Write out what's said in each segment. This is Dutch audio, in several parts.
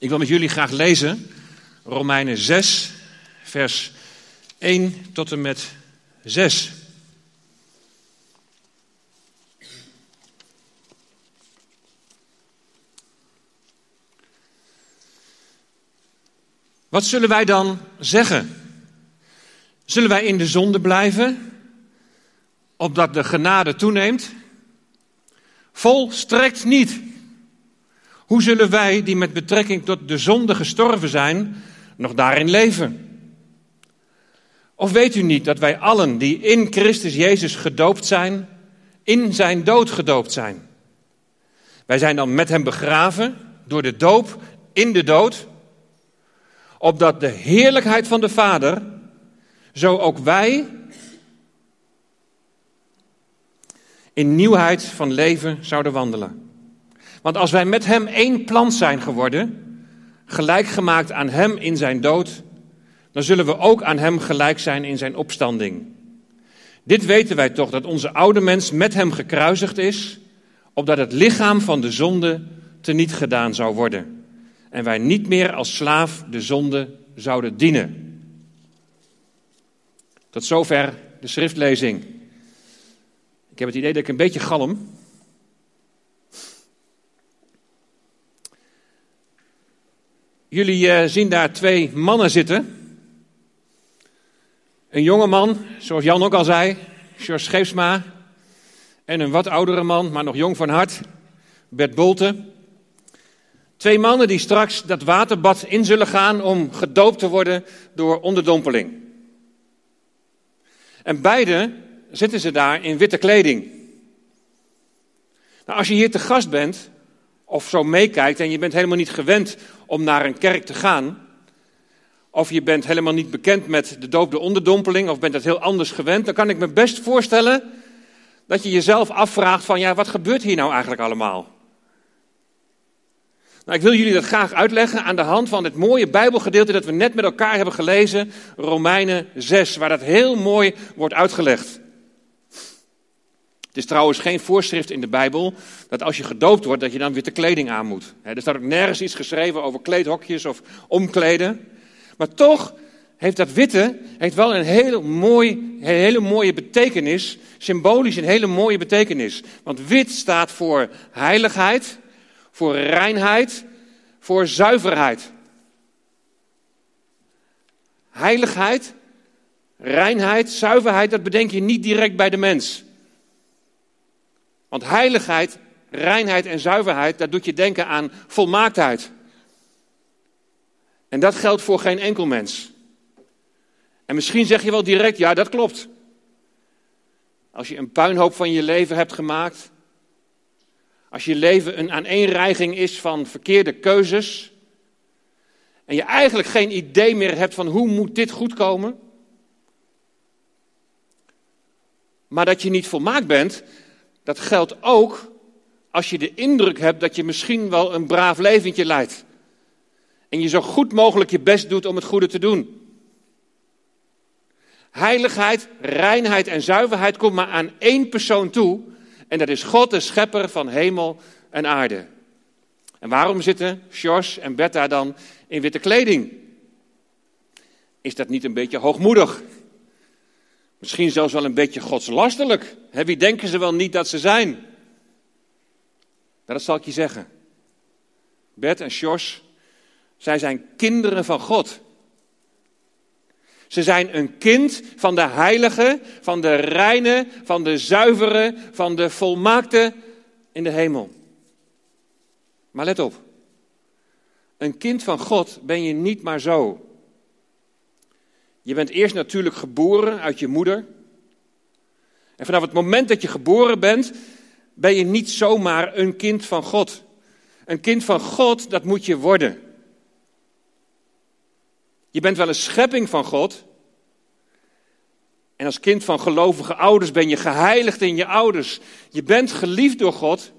Ik wil met jullie graag lezen Romeinen 6, vers 1 tot en met 6. Wat zullen wij dan zeggen? Zullen wij in de zonde blijven, opdat de genade toeneemt? Volstrekt niet. Hoe zullen wij, die met betrekking tot de zonde gestorven zijn, nog daarin leven? Of weet u niet dat wij allen die in Christus Jezus gedoopt zijn, in zijn dood gedoopt zijn? Wij zijn dan met hem begraven door de doop in de dood, opdat de heerlijkheid van de Vader, zo ook wij in nieuwheid van leven zouden wandelen. Want als wij met Hem één plant zijn geworden, gelijk gemaakt aan Hem in zijn dood, dan zullen we ook aan Hem gelijk zijn in zijn opstanding. Dit weten wij toch, dat onze oude mens met Hem gekruisigd is, opdat het lichaam van de zonde teniet gedaan zou worden. En wij niet meer als slaaf de zonde zouden dienen. Tot zover de schriftlezing. Ik heb het idee dat ik een beetje galm. Jullie uh, zien daar twee mannen zitten. Een jonge man, zoals Jan ook al zei, George Scheepsma. En een wat oudere man, maar nog jong van hart, Bert Bolte. Twee mannen die straks dat waterbad in zullen gaan om gedoopt te worden door onderdompeling. En beide zitten ze daar in witte kleding. Nou, als je hier te gast bent, of zo meekijkt en je bent helemaal niet gewend om naar een kerk te gaan, of je bent helemaal niet bekend met de doop de onderdompeling, of bent dat heel anders gewend, dan kan ik me best voorstellen dat je jezelf afvraagt van ja, wat gebeurt hier nou eigenlijk allemaal? Nou, ik wil jullie dat graag uitleggen aan de hand van het mooie Bijbelgedeelte dat we net met elkaar hebben gelezen, Romeinen 6, waar dat heel mooi wordt uitgelegd. Het is trouwens geen voorschrift in de Bijbel dat als je gedoopt wordt, dat je dan witte kleding aan moet. Er staat ook nergens iets geschreven over kleedhokjes of omkleden. Maar toch heeft dat witte heeft wel een hele, mooi, een hele mooie betekenis, symbolisch een hele mooie betekenis. Want wit staat voor heiligheid, voor reinheid, voor zuiverheid. Heiligheid, reinheid, zuiverheid, dat bedenk je niet direct bij de mens. Want heiligheid, reinheid en zuiverheid, dat doet je denken aan volmaaktheid. En dat geldt voor geen enkel mens. En misschien zeg je wel direct, ja dat klopt. Als je een puinhoop van je leven hebt gemaakt, als je leven een aaneenreiging is van verkeerde keuzes, en je eigenlijk geen idee meer hebt van hoe moet dit goed komen, maar dat je niet volmaakt bent, dat geldt ook als je de indruk hebt dat je misschien wel een braaf leventje leidt. En je zo goed mogelijk je best doet om het goede te doen. Heiligheid, reinheid en zuiverheid komt maar aan één persoon toe. En dat is God, de schepper van hemel en aarde. En waarom zitten George en Bertha dan in witte kleding? Is dat niet een beetje hoogmoedig? Misschien zelfs wel een beetje godslastelijk. wie denken ze wel niet dat ze zijn? Nou, dat zal ik je zeggen. Bert en Sjors, zij zijn kinderen van God. Ze zijn een kind van de heilige, van de reine, van de zuivere, van de volmaakte in de hemel. Maar let op. Een kind van God ben je niet maar zo. Je bent eerst natuurlijk geboren uit je moeder. En vanaf het moment dat je geboren bent, ben je niet zomaar een kind van God. Een kind van God, dat moet je worden. Je bent wel een schepping van God. En als kind van gelovige ouders ben je geheiligd in je ouders. Je bent geliefd door God.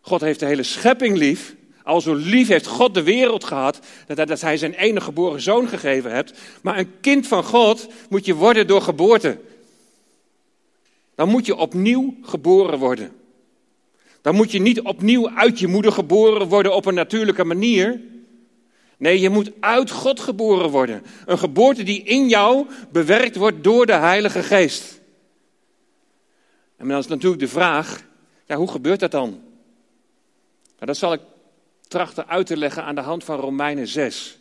God heeft de hele schepping lief. Al zo lief heeft God de wereld gehad, dat, hij zijn enige geboren zoon gegeven hebt. Maar een kind van God moet je worden door geboorte. Dan moet je opnieuw geboren worden. Dan moet je niet opnieuw uit je moeder geboren worden op een natuurlijke manier. Nee, je moet uit God geboren worden. Een geboorte die in jou bewerkt wordt door de Heilige Geest. En dan is natuurlijk de vraag, ja, hoe gebeurt dat dan? Nou, dat zal ik trachten uit te leggen aan de hand van Romeinen 6.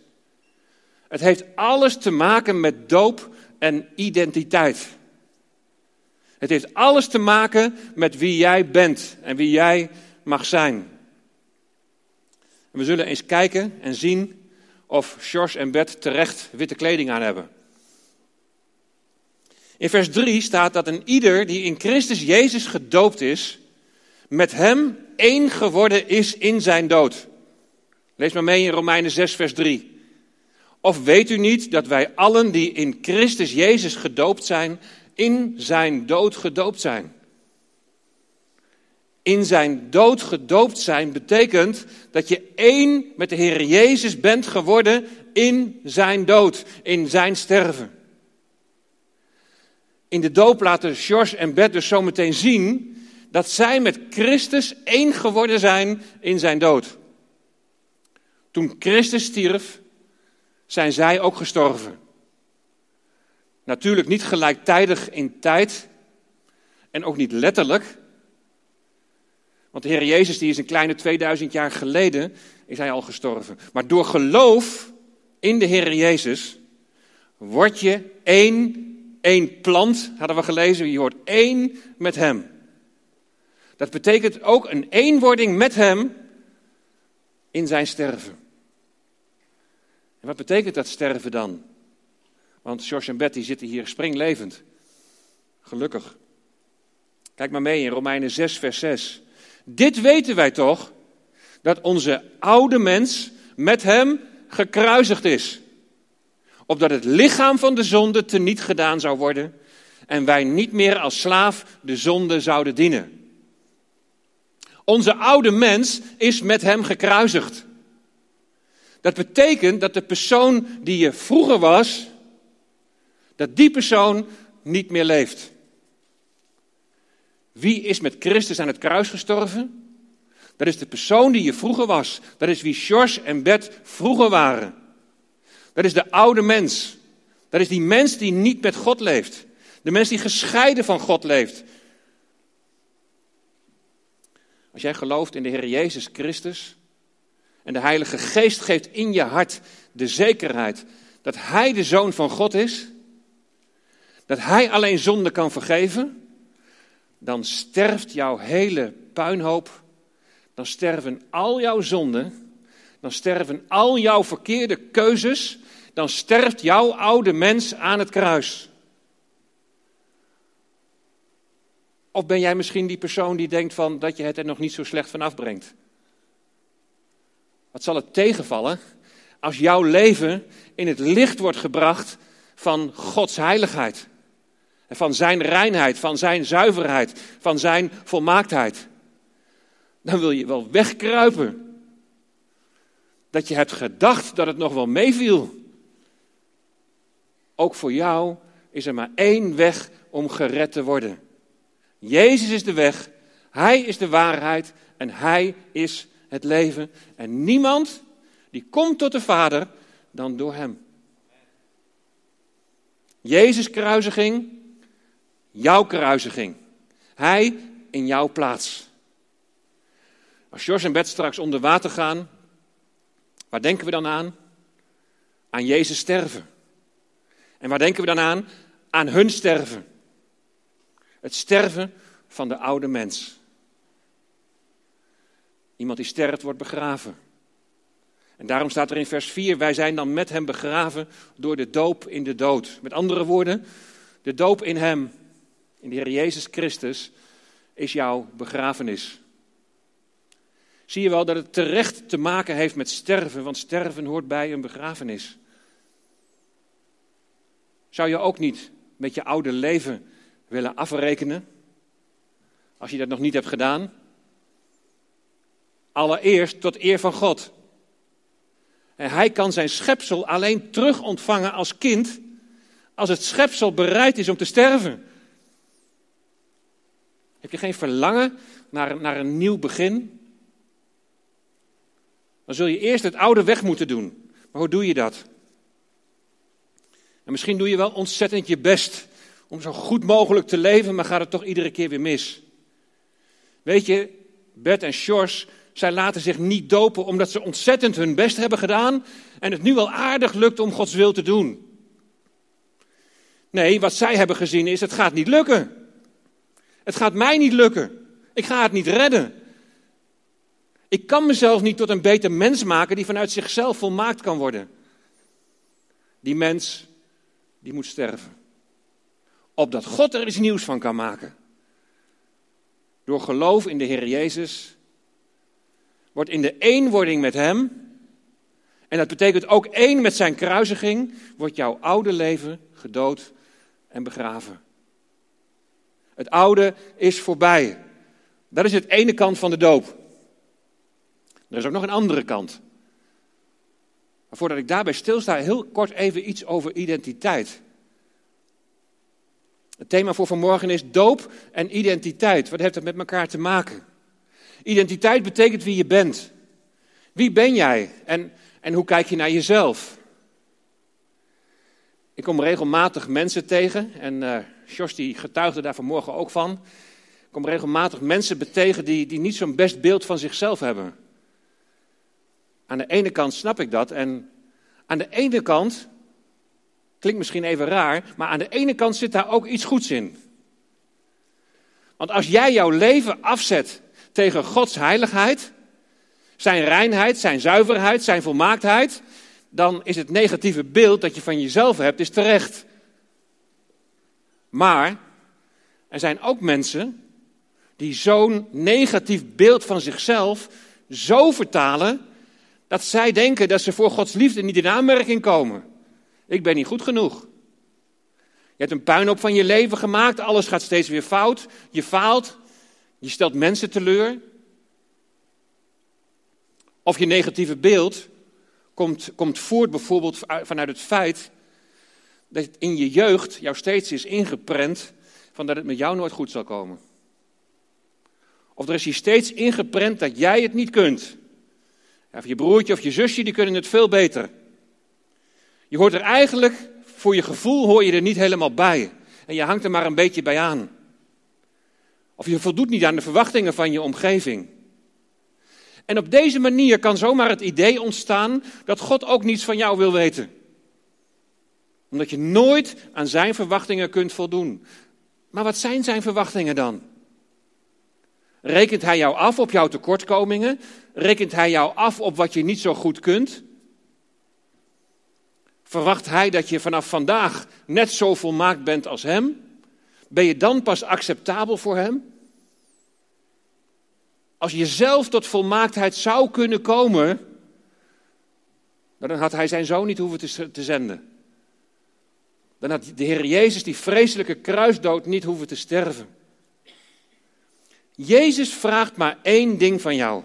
Het heeft alles te maken met doop en identiteit. Het heeft alles te maken met wie jij bent en wie jij mag zijn. En we zullen eens kijken en zien of George en Bert terecht witte kleding aan hebben. In vers 3 staat dat een ieder die in Christus Jezus gedoopt is, met hem één geworden is in zijn dood. Lees maar mee in Romeinen 6, vers 3. Of weet u niet dat wij allen die in Christus Jezus gedoopt zijn, in zijn dood gedoopt zijn? In zijn dood gedoopt zijn betekent dat je één met de Heer Jezus bent geworden in zijn dood, in zijn sterven. In de doop laten George en Bert dus zometeen zien dat zij met Christus één geworden zijn in zijn dood. Toen Christus stierf, zijn zij ook gestorven. Natuurlijk niet gelijktijdig in tijd en ook niet letterlijk. Want de Heer Jezus die is een kleine 2000 jaar geleden is hij al gestorven. Maar door geloof in de Heer Jezus word je één, één plant, hadden we gelezen. Je wordt één met Hem. Dat betekent ook een eenwording met Hem in zijn sterven. En wat betekent dat sterven dan? Want George en Betty zitten hier springlevend. Gelukkig. Kijk maar mee in Romeinen 6, vers 6. Dit weten wij toch, dat onze oude mens met hem gekruisigd is. Opdat het lichaam van de zonde teniet gedaan zou worden en wij niet meer als slaaf de zonde zouden dienen. Onze oude mens is met hem gekruisigd. Dat betekent dat de persoon die je vroeger was, dat die persoon niet meer leeft. Wie is met Christus aan het kruis gestorven? Dat is de persoon die je vroeger was. Dat is wie George en Bert vroeger waren. Dat is de oude mens. Dat is die mens die niet met God leeft. De mens die gescheiden van God leeft. Als jij gelooft in de Heer Jezus Christus, en de Heilige Geest geeft in je hart de zekerheid dat Hij de Zoon van God is. Dat Hij alleen zonde kan vergeven. Dan sterft jouw hele puinhoop. Dan sterven al jouw zonden. Dan sterven al jouw verkeerde keuzes. Dan sterft jouw oude mens aan het kruis. Of ben jij misschien die persoon die denkt van dat je het er nog niet zo slecht van afbrengt? Wat zal het tegenvallen als jouw leven in het licht wordt gebracht van Gods heiligheid? En van zijn reinheid, van zijn zuiverheid, van zijn volmaaktheid. Dan wil je wel wegkruipen. Dat je hebt gedacht dat het nog wel meeviel. Ook voor jou is er maar één weg om gered te worden. Jezus is de weg, Hij is de waarheid en Hij is het leven. En niemand die komt tot de Vader dan door Hem. Jezus' kruisiging, jouw kruisiging. Hij in jouw plaats. Als Jos en Bert straks onder water gaan, waar denken we dan aan? Aan Jezus sterven. En waar denken we dan aan? Aan hun sterven. Het sterven van de oude mens. Iemand die sterft wordt begraven. En daarom staat er in vers 4, wij zijn dan met hem begraven door de doop in de dood. Met andere woorden, de doop in hem, in de Heer Jezus Christus, is jouw begrafenis. Zie je wel dat het terecht te maken heeft met sterven, want sterven hoort bij een begrafenis. Zou je ook niet met je oude leven willen afrekenen? Als je dat nog niet hebt gedaan, Allereerst tot eer van God. En hij kan zijn schepsel alleen terug ontvangen als kind als het schepsel bereid is om te sterven. Heb je geen verlangen naar, naar een nieuw begin? Dan zul je eerst het oude weg moeten doen. Maar hoe doe je dat? En misschien doe je wel ontzettend je best om zo goed mogelijk te leven, maar gaat het toch iedere keer weer mis. Weet je, Bert en Sjors, zij laten zich niet dopen omdat ze ontzettend hun best hebben gedaan en het nu wel aardig lukt om Gods wil te doen. Nee, wat zij hebben gezien is, het gaat niet lukken. Het gaat mij niet lukken. Ik ga het niet redden. Ik kan mezelf niet tot een beter mens maken die vanuit zichzelf volmaakt kan worden. Die mens, die moet sterven. Opdat God er iets nieuws van kan maken. Door geloof in de Heer Jezus wordt in de eenwording met Hem, en dat betekent ook één met Zijn kruisiging, wordt jouw oude leven gedood en begraven. Het oude is voorbij. Dat is het ene kant van de doop. Er is ook nog een andere kant. Maar voordat ik daarbij stilsta, heel kort even iets over identiteit. Het thema voor vanmorgen is doop en identiteit. Wat heeft dat met elkaar te maken? Identiteit betekent wie je bent. Wie ben jij en, en hoe kijk je naar jezelf? Ik kom regelmatig mensen tegen en uh, Jos die getuigde daar vanmorgen ook van. Ik kom regelmatig mensen tegen die, die niet zo'n best beeld van zichzelf hebben. Aan de ene kant snap ik dat en aan de ene kant, klinkt misschien even raar, maar aan de ene kant zit daar ook iets goeds in. Want als jij jouw leven afzet tegen Gods heiligheid, zijn reinheid, zijn zuiverheid, zijn volmaaktheid, dan is het negatieve beeld dat je van jezelf hebt, is terecht. Maar er zijn ook mensen die zo'n negatief beeld van zichzelf zo vertalen dat zij denken dat ze voor Gods liefde niet in aanmerking komen. Ik ben niet goed genoeg. Je hebt een puinhoop van je leven gemaakt, alles gaat steeds weer fout, je faalt, je stelt mensen teleur. Of je negatieve beeld komt, komt voort bijvoorbeeld vanuit het feit dat in je jeugd jou steeds is ingeprent van dat het met jou nooit goed zal komen. Of er is je steeds ingeprent dat jij het niet kunt. Of je broertje of je zusje, die kunnen het veel beter. Je hoort er eigenlijk, voor je gevoel hoor je er niet helemaal bij. En je hangt er maar een beetje bij aan. Of je voldoet niet aan de verwachtingen van je omgeving. En op deze manier kan zomaar het idee ontstaan dat God ook niets van jou wil weten. Omdat je nooit aan zijn verwachtingen kunt voldoen. Maar wat zijn zijn verwachtingen dan? Rekent hij jou af op jouw tekortkomingen? Rekent hij jou af op wat je niet zo goed kunt? Verwacht hij dat je vanaf vandaag net zo volmaakt bent als hem? Ben je dan pas acceptabel voor hem? Als je zelf tot volmaaktheid zou kunnen komen, dan had hij zijn zoon niet hoeven te, zenden. Dan had de Heer Jezus die vreselijke kruisdood niet hoeven te sterven. Jezus vraagt maar één ding van jou.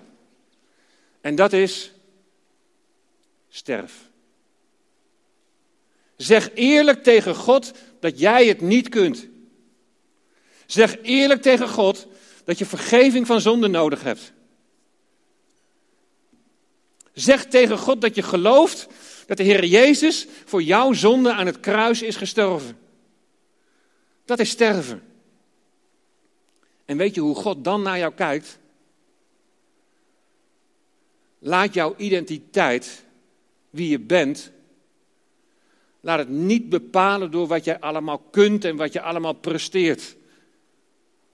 En dat is, sterf. Zeg eerlijk tegen God dat jij het niet kunt. Zeg eerlijk tegen God dat je vergeving van zonde nodig hebt. Zeg tegen God dat je gelooft dat de Heer Jezus voor jouw zonde aan het kruis is gestorven. Dat is sterven. En weet je hoe God dan naar jou kijkt? Laat jouw identiteit, wie je bent, laat het niet bepalen door wat jij allemaal kunt en wat je allemaal presteert.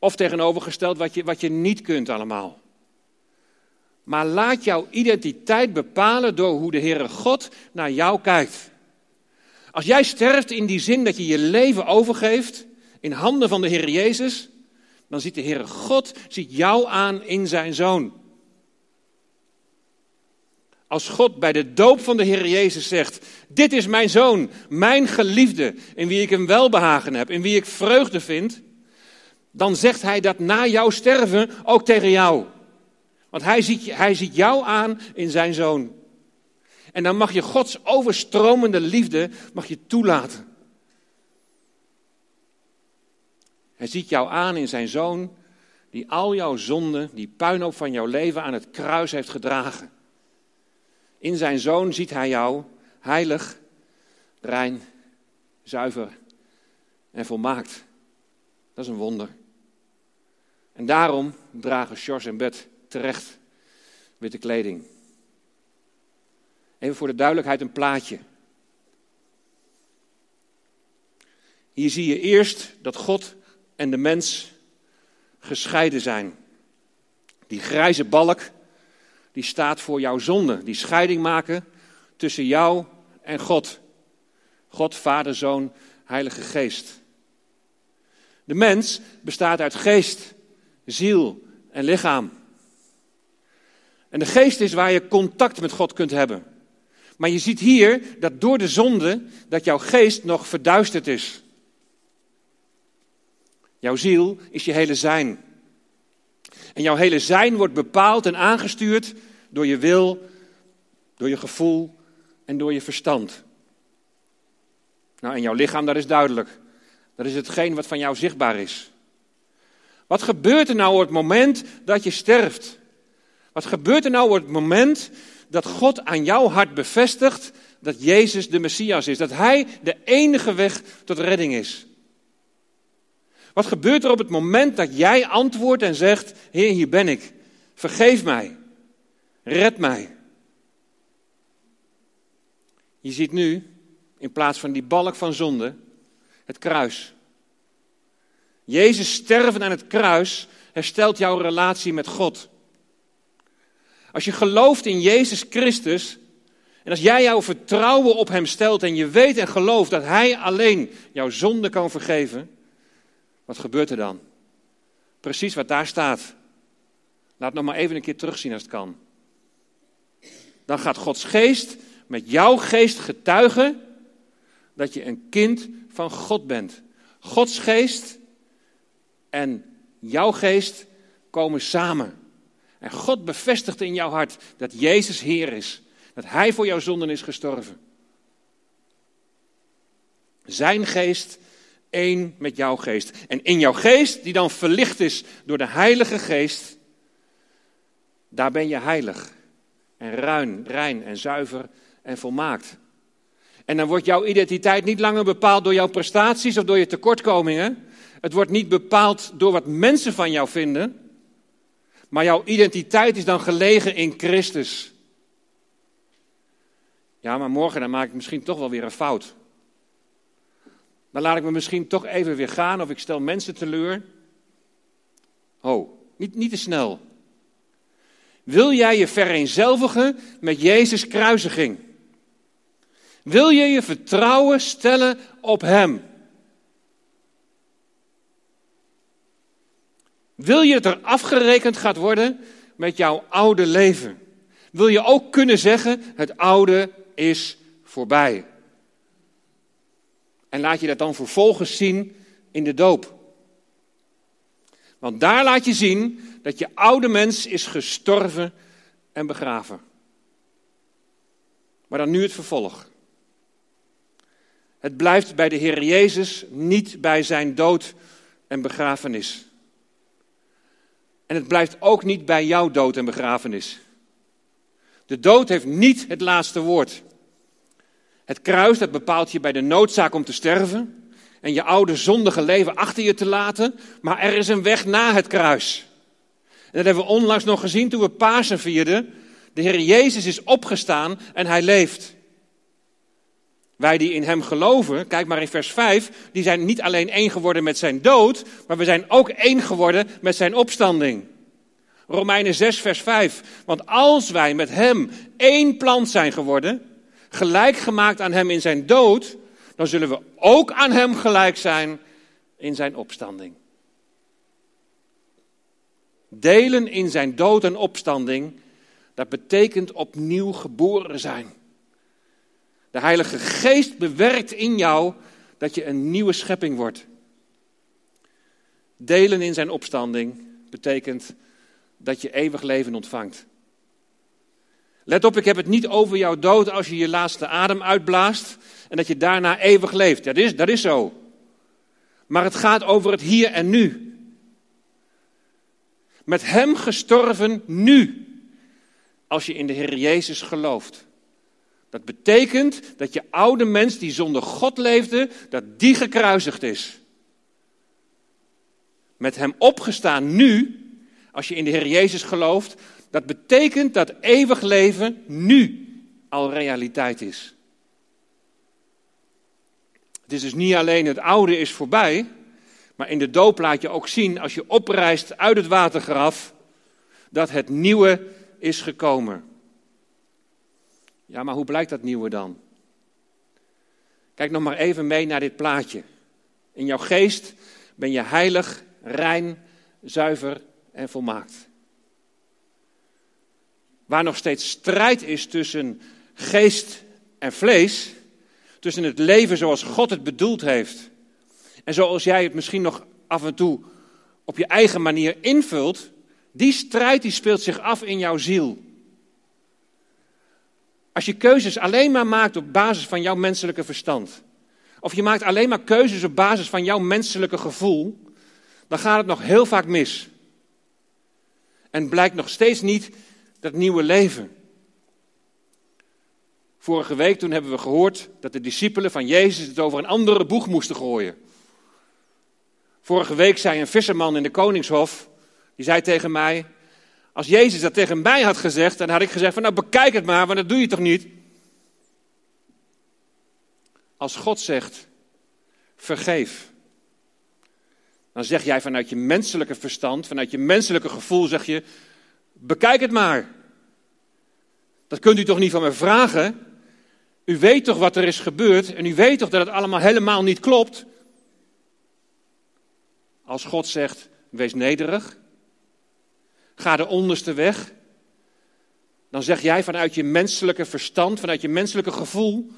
Of tegenovergesteld wat je, wat je niet kunt allemaal. Maar laat jouw identiteit bepalen door hoe de Heere God naar jou kijkt. Als jij sterft in die zin dat je je leven overgeeft in handen van de Heer Jezus, dan ziet de Heere God ziet jou aan in zijn Zoon. Als God bij de doop van de Heer Jezus zegt: Dit is mijn zoon, mijn geliefde, in wie ik een welbehagen heb, in wie ik vreugde vind, dan zegt hij dat na jouw sterven ook tegen jou. Want hij ziet, hij ziet jou aan in zijn zoon. En dan mag je Gods overstromende liefde mag je toelaten. Hij ziet jou aan in zijn zoon, die al jouw zonden, die puinhoop van jouw leven aan het kruis heeft gedragen. In zijn zoon ziet hij jou heilig, rein, zuiver en volmaakt. Dat is een wonder. En daarom dragen Sjors en Bet terecht witte kleding. Even voor de duidelijkheid een plaatje. Hier zie je eerst dat God en de mens gescheiden zijn. Die grijze balk, die staat voor jouw zonde. Die scheiding maken tussen jou en God. God, Vader, Zoon, Heilige Geest. De mens bestaat uit geest, ziel en lichaam. En de geest is waar je contact met God kunt hebben. Maar je ziet hier dat door de zonde dat jouw geest nog verduisterd is. Jouw ziel is je hele zijn. En jouw hele zijn wordt bepaald en aangestuurd door je wil, door je gevoel en door je verstand. Nou, en jouw lichaam, dat is duidelijk. Dat is hetgeen wat van jou zichtbaar is. Wat gebeurt er nou op het moment dat je sterft? Wat gebeurt er nou op het moment dat God aan jouw hart bevestigt dat Jezus de Messias is? Dat Hij de enige weg tot redding is? Wat gebeurt er op het moment dat jij antwoordt en zegt: Heer, hier ben ik. Vergeef mij. Red mij. Je ziet nu, in plaats van die balk van zonde, het kruis. Jezus sterven aan het kruis herstelt jouw relatie met God. Als je gelooft in Jezus Christus en als jij jouw vertrouwen op Hem stelt en je weet en gelooft dat Hij alleen jouw zonde kan vergeven, wat gebeurt er dan? Precies wat daar staat. Laat nog maar even een keer terugzien als het kan. Dan gaat Gods geest met jouw geest getuigen dat je een kind van God bent. Gods geest en jouw geest komen samen. En God bevestigt in jouw hart dat Jezus Heer is. Dat Hij voor jouw zonden is gestorven. Zijn geest één met jouw geest. En in jouw geest, die dan verlicht is door de Heilige Geest, daar ben je heilig. En ruin, rein en zuiver en volmaakt. En dan wordt jouw identiteit niet langer bepaald door jouw prestaties of door je tekortkomingen. Het wordt niet bepaald door wat mensen van jou vinden. Maar jouw identiteit is dan gelegen in Christus. Ja, maar morgen dan maak ik misschien toch wel weer een fout. Dan laat ik me misschien toch even weer gaan of ik stel mensen teleur. Ho, niet, niet te snel. Wil jij je vereenzelvigen met Jezus' kruisiging? Wil je je vertrouwen stellen op Hem? Wil je dat er afgerekend gaat worden met jouw oude leven? Wil je ook kunnen zeggen: het oude is voorbij? En laat je dat dan vervolgens zien in de doop. Want daar laat je zien dat je oude mens is gestorven en begraven. Maar dan nu het vervolg. Het blijft bij de Heer Jezus, niet bij zijn dood en begrafenis. En het blijft ook niet bij jouw dood en begrafenis. De dood heeft niet het laatste woord. Het kruis dat bepaalt je bij de noodzaak om te sterven en je oude zondige leven achter je te laten, maar er is een weg na het kruis. En dat hebben we onlangs nog gezien toen we Pasen vierden. De Heer Jezus is opgestaan en hij leeft. Wij die in hem geloven, kijk maar in vers 5, die zijn niet alleen één geworden met zijn dood, maar we zijn ook één geworden met zijn opstanding. Romeinen 6, vers 5. Want als wij met hem één plant zijn geworden, gelijk gemaakt aan hem in zijn dood, dan zullen we ook aan hem gelijk zijn in zijn opstanding. Delen in zijn dood en opstanding, dat betekent opnieuw geboren zijn. De Heilige Geest bewerkt in jou dat je een nieuwe schepping wordt. Delen in zijn opstanding betekent dat je eeuwig leven ontvangt. Let op, ik heb het niet over jouw dood als je je laatste adem uitblaast en dat je daarna eeuwig leeft. Dat is, dat is zo. Maar het gaat over het hier en nu. Met Hem gestorven nu. Als je in de Heer Jezus gelooft Dat betekent dat je oude mens die zonder God leefde, dat die gekruisigd is. Met hem opgestaan nu, als je in de Heer Jezus gelooft, dat betekent dat eeuwig leven nu al realiteit is. Het is dus niet alleen het oude is voorbij, maar in de doop laat je ook zien, als je oprijst uit het watergraf, dat het nieuwe is gekomen. Ja, maar hoe blijkt dat nieuwe dan? Kijk nog maar even mee naar dit plaatje. In jouw geest ben je heilig, rein, zuiver en volmaakt. Waar nog steeds strijd is tussen geest en vlees, tussen het leven zoals God het bedoeld heeft en zoals jij het misschien nog af en toe op je eigen manier invult, die strijd die speelt zich af in jouw ziel. Als je keuzes alleen maar maakt op basis van jouw menselijke verstand, of je maakt alleen maar keuzes op basis van jouw menselijke gevoel, dan gaat het nog heel vaak mis. En blijkt nog steeds niet dat nieuwe leven. Vorige week toen hebben we gehoord dat de discipelen van Jezus het over een andere boeg moesten gooien. Vorige week zei een visserman in de Koningshof, die zei tegen mij, als Jezus dat tegen mij had gezegd, dan had ik gezegd van nou bekijk het maar, want dat doe je toch niet? Als God zegt, vergeef, dan zeg jij vanuit je menselijke verstand, vanuit je menselijke gevoel, zeg je, bekijk het maar. Dat kunt u toch niet van me vragen? U weet toch wat er is gebeurd en u weet toch dat het allemaal helemaal niet klopt? Als God zegt, wees nederig, ga de onderste weg, dan zeg jij vanuit je menselijke verstand, vanuit je menselijke gevoel,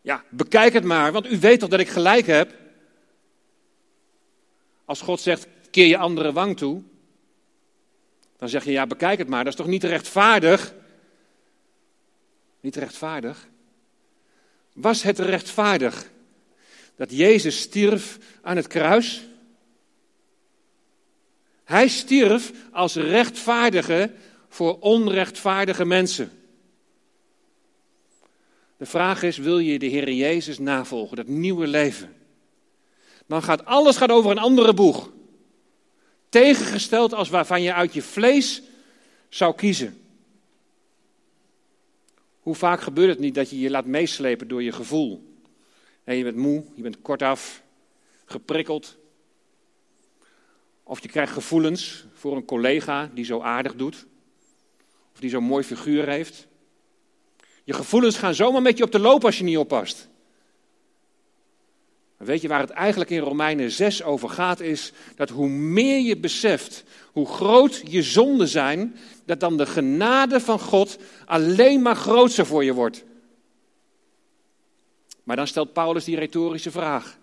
ja, bekijk het maar, want u weet toch dat ik gelijk heb? Als God zegt, keer je andere wang toe, dan zeg je, ja, bekijk het maar, dat is toch niet rechtvaardig? Niet rechtvaardig? Was het rechtvaardig dat Jezus stierf aan het kruis? Hij stierf als rechtvaardige voor onrechtvaardige mensen. De vraag is, wil je de Heer Jezus navolgen, dat nieuwe leven? Dan gaat alles gaat over een andere boeg. Tegengesteld als waarvan je uit je vlees zou kiezen. Hoe vaak gebeurt het niet dat je je laat meeslepen door je gevoel? En je bent moe, je bent kortaf, geprikkeld. Of je krijgt gevoelens voor een collega die zo aardig doet. Of die zo'n mooi figuur heeft. Je gevoelens gaan zomaar met je op de loop als je niet oppast. Weet je waar het eigenlijk in Romeinen 6 over gaat, is dat hoe meer je beseft hoe groot je zonden zijn, dat dan de genade van God alleen maar groter voor je wordt. Maar dan stelt Paulus die retorische vraag.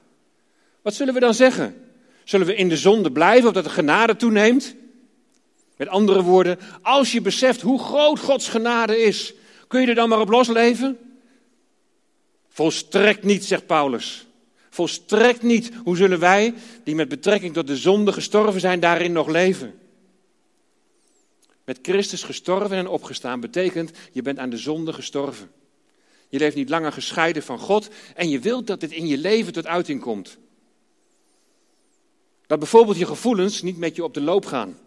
Wat zullen we dan zeggen? Zullen we in de zonde blijven opdat de genade toeneemt? Met andere woorden, als je beseft hoe groot Gods genade is, kun je er dan maar op losleven? Volstrekt niet, zegt Paulus. Volstrekt niet. Hoe zullen wij, die met betrekking tot de zonde gestorven zijn, daarin nog leven? Met Christus gestorven en opgestaan betekent, je bent aan de zonde gestorven. Je leeft niet langer gescheiden van God en je wilt dat dit in je leven tot uiting komt. Dat bijvoorbeeld je gevoelens niet met je op de loop gaan.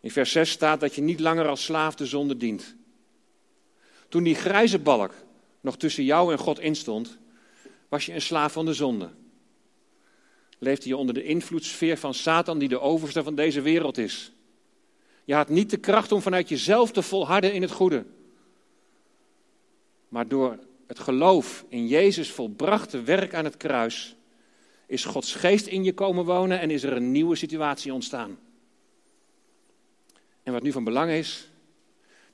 In vers 6 staat dat je niet langer als slaaf de zonde dient. Toen die grijze balk nog tussen jou en God instond, was je een slaaf van de zonde. Leefde je onder de invloedssfeer van Satan, die de overste van deze wereld is. Je had niet de kracht om vanuit jezelf te volharden in het goede. Maar door het geloof in Jezus volbrachte werk aan het kruis, is Gods geest in je komen wonen en is er een nieuwe situatie ontstaan. En wat nu van belang is,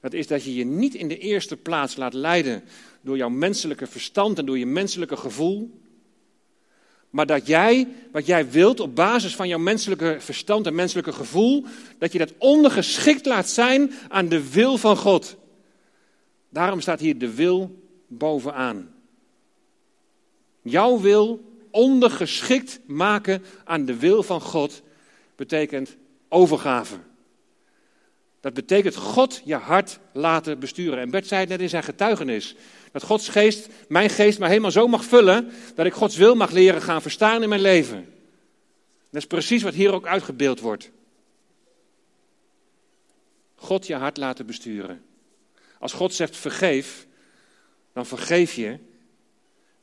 dat is dat je je niet in de eerste plaats laat leiden door jouw menselijke verstand en door je menselijke gevoel. Maar dat jij, wat jij wilt op basis van jouw menselijke verstand en menselijke gevoel, dat je dat ondergeschikt laat zijn aan de wil van God. Daarom staat hier de wil bovenaan. Jouw wil ondergeschikt maken aan de wil van God betekent overgave. Dat betekent God je hart laten besturen. En Bert zei het net in zijn getuigenis. Dat Gods geest, mijn geest, maar helemaal zo mag vullen dat ik Gods wil mag leren gaan verstaan in mijn leven. Dat is precies wat hier ook uitgebeeld wordt. God je hart laten besturen. Als God zegt vergeef, dan vergeef je.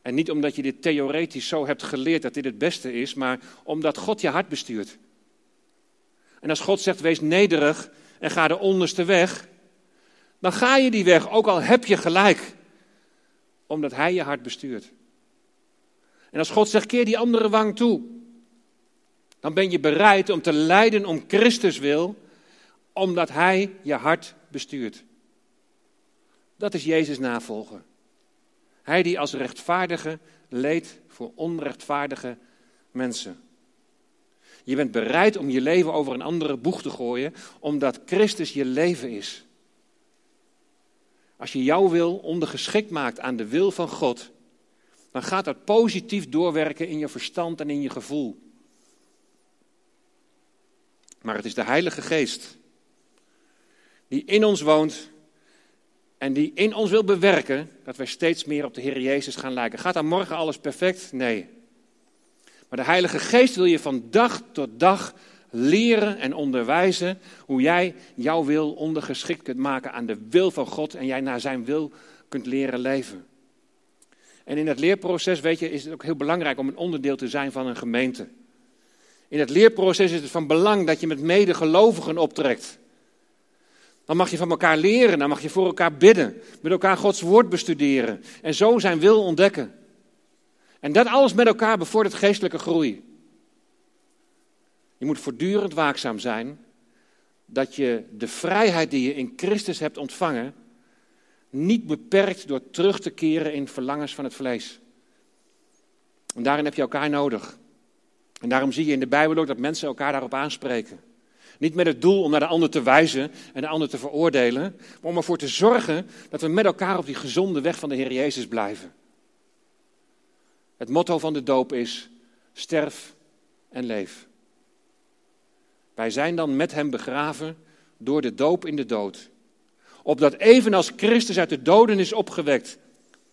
En niet omdat je dit theoretisch zo hebt geleerd dat dit het beste is, maar omdat God je hart bestuurt. En als God zegt wees nederig en ga de onderste weg, dan ga je die weg, ook al heb je gelijk, omdat Hij je hart bestuurt. En als God zegt keer die andere wang toe, dan ben je bereid om te lijden om Christus wil, omdat Hij je hart bestuurt. Dat is Jezus navolgen. Hij die als rechtvaardige leed voor onrechtvaardige mensen. Je bent bereid om je leven over een andere boeg te gooien, omdat Christus je leven is. Als je jouw wil ondergeschikt maakt aan de wil van God, dan gaat dat positief doorwerken in je verstand en in je gevoel. Maar het is de Heilige Geest die in ons woont en die in ons wil bewerken dat wij steeds meer op de Heer Jezus gaan lijken. Gaat dan morgen alles perfect? Nee. Maar de Heilige Geest wil je van dag tot dag leren en onderwijzen hoe jij jouw wil ondergeschikt kunt maken aan de wil van God en jij naar zijn wil kunt leren leven. En in het leerproces, weet je, is het ook heel belangrijk om een onderdeel te zijn van een gemeente. In het leerproces is het van belang dat je met medegelovigen optrekt. Dan mag je van elkaar leren, dan mag je voor elkaar bidden, met elkaar Gods woord bestuderen en zo zijn wil ontdekken. En dat alles met elkaar bevordert geestelijke groei. Je moet voortdurend waakzaam zijn dat je de vrijheid die je in Christus hebt ontvangen, niet beperkt door terug te keren in verlangens van het vlees. En daarin heb je elkaar nodig. En daarom zie je in de Bijbel ook dat mensen elkaar daarop aanspreken. Niet met het doel om naar de ander te wijzen en de ander te veroordelen, maar om ervoor te zorgen dat we met elkaar op die gezonde weg van de Heer Jezus blijven. Het motto van de doop is: sterf en leef. Wij zijn dan met hem begraven door de doop in de dood. Opdat evenals Christus uit de doden is opgewekt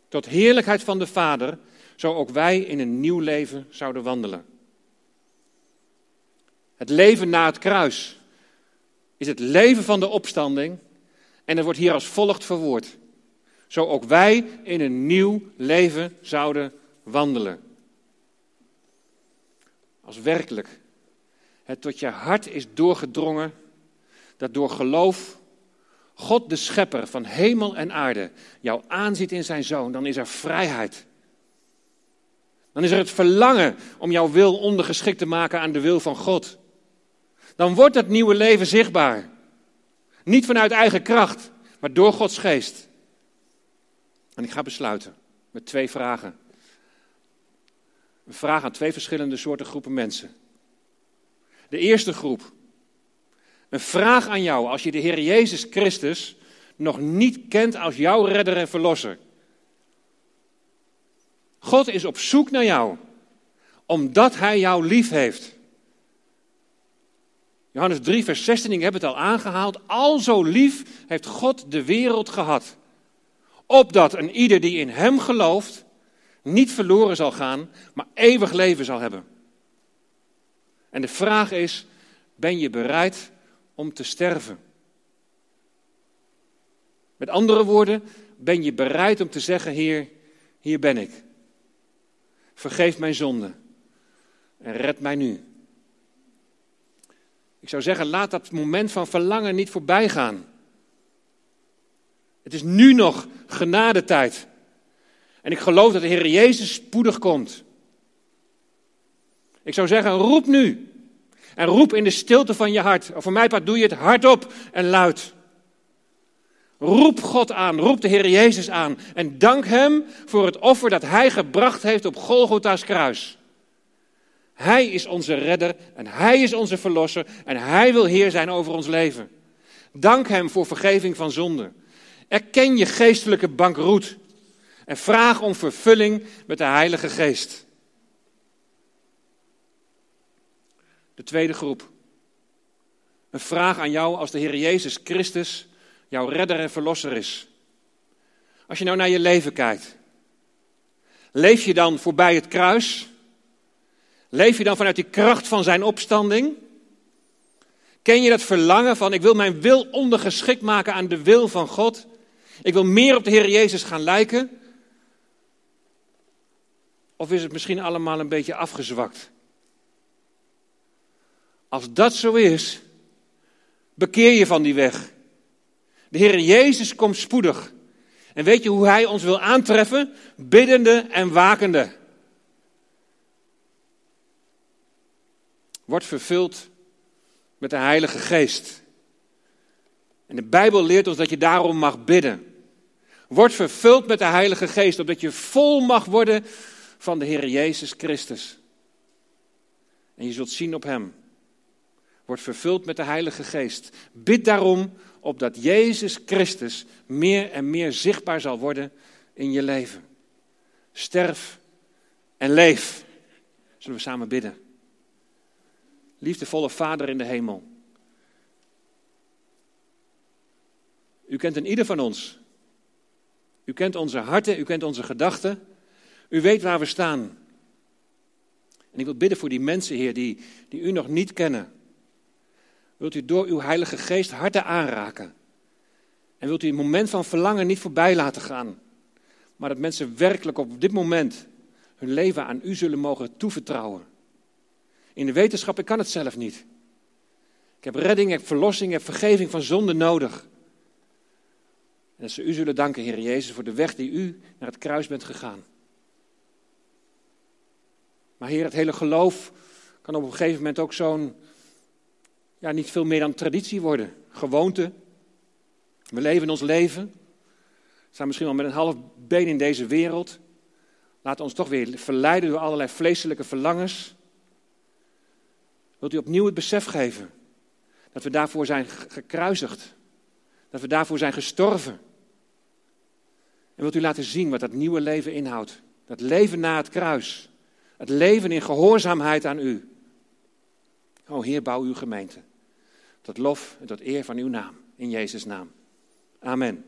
tot heerlijkheid van de Vader, zo ook wij in een nieuw leven zouden wandelen. Het leven na het kruis is het leven van de opstanding en het wordt hier als volgt verwoord. Zo ook wij in een nieuw leven zouden wandelen. Als werkelijk het tot je hart is doorgedrongen dat door geloof God de schepper van hemel en aarde jou aanziet in zijn zoon, dan is er vrijheid. Dan is er het verlangen om jouw wil ondergeschikt te maken aan de wil van God. Dan wordt dat nieuwe leven zichtbaar. Niet vanuit eigen kracht, maar door Gods geest. En ik ga besluiten met twee vragen. Een vraag aan twee verschillende soorten groepen mensen. De eerste groep. Een vraag aan jou als je de Heer Jezus Christus nog niet kent als jouw redder en verlosser. God is op zoek naar jou, omdat Hij jou lief heeft. Johannes 3, vers 16, ik heb het al aangehaald. Al zo lief heeft God de wereld gehad. Opdat een ieder die in Hem gelooft, niet verloren zal gaan, maar eeuwig leven zal hebben. En de vraag is, ben je bereid om te sterven? Met andere woorden, ben je bereid om te zeggen, Heer, hier ben ik. Vergeef mijn zonde en red mij nu. Ik zou zeggen, laat dat moment van verlangen niet voorbij gaan. Het is nu nog genadetijd. En ik geloof dat de Heer Jezus spoedig komt. Ik zou zeggen, roep nu. En roep in de stilte van je hart. Of voor mij part doe je het hardop en luid. Roep God aan, roep de Heer Jezus aan. En dank Hem voor het offer dat Hij gebracht heeft op Golgotha's kruis. Hij is onze redder en Hij is onze verlosser en Hij wil Heer zijn over ons leven. Dank Hem voor vergeving van zonde. Erken je geestelijke bankroet en vraag om vervulling met de Heilige Geest. De tweede groep. Een vraag aan jou als de Heer Jezus Christus jouw redder en verlosser is. Als je nou naar je leven kijkt, leef je dan voorbij het kruis? Leef je dan vanuit die kracht van zijn opstanding? Ken je dat verlangen van ik wil mijn wil ondergeschikt maken aan de wil van God? Ik wil meer op de Heer Jezus gaan lijken? Of is het misschien allemaal een beetje afgezwakt? Als dat zo is, bekeer je van die weg. De Heer Jezus komt spoedig. En weet je hoe Hij ons wil aantreffen? Biddende en wakende. Wordt vervuld met de Heilige Geest. En de Bijbel leert ons dat je daarom mag bidden. Word vervuld met de Heilige Geest, opdat je vol mag worden van de Heer Jezus Christus. En je zult zien op Hem. Word vervuld met de Heilige Geest. Bid daarom opdat Jezus Christus meer en meer zichtbaar zal worden in je leven. Sterf en leef. Zullen we samen bidden? Liefdevolle Vader in de hemel. U kent een ieder van ons. U kent onze harten, u kent onze gedachten. U weet waar we staan. En ik wil bidden voor die mensen, Heer, die, die u nog niet kennen. Wilt u door uw Heilige Geest harten aanraken? En wilt u een moment van verlangen niet voorbij laten gaan? Maar dat mensen werkelijk op dit moment hun leven aan u zullen mogen toevertrouwen. In de wetenschap, ik kan het zelf niet. Ik heb redding, ik heb verlossing, ik heb vergeving van zonde nodig. En dat ze u zullen danken, Heer Jezus, voor de weg die u naar het kruis bent gegaan. Maar Heer, het hele geloof kan op een gegeven moment ook zo'n, ja, niet veel meer dan traditie worden. Gewoonte. We leven ons leven. We staan misschien wel met een half been in deze wereld. Laten ons toch weer verleiden door allerlei vleeselijke verlangens. Wilt u opnieuw het besef geven dat we daarvoor zijn gekruisigd? Dat we daarvoor zijn gestorven? En wilt u laten zien wat dat nieuwe leven inhoudt? Dat leven na het kruis. Het leven in gehoorzaamheid aan u. O Heer, bouw uw gemeente. Tot lof en tot eer van uw naam. In Jezus' naam. Amen.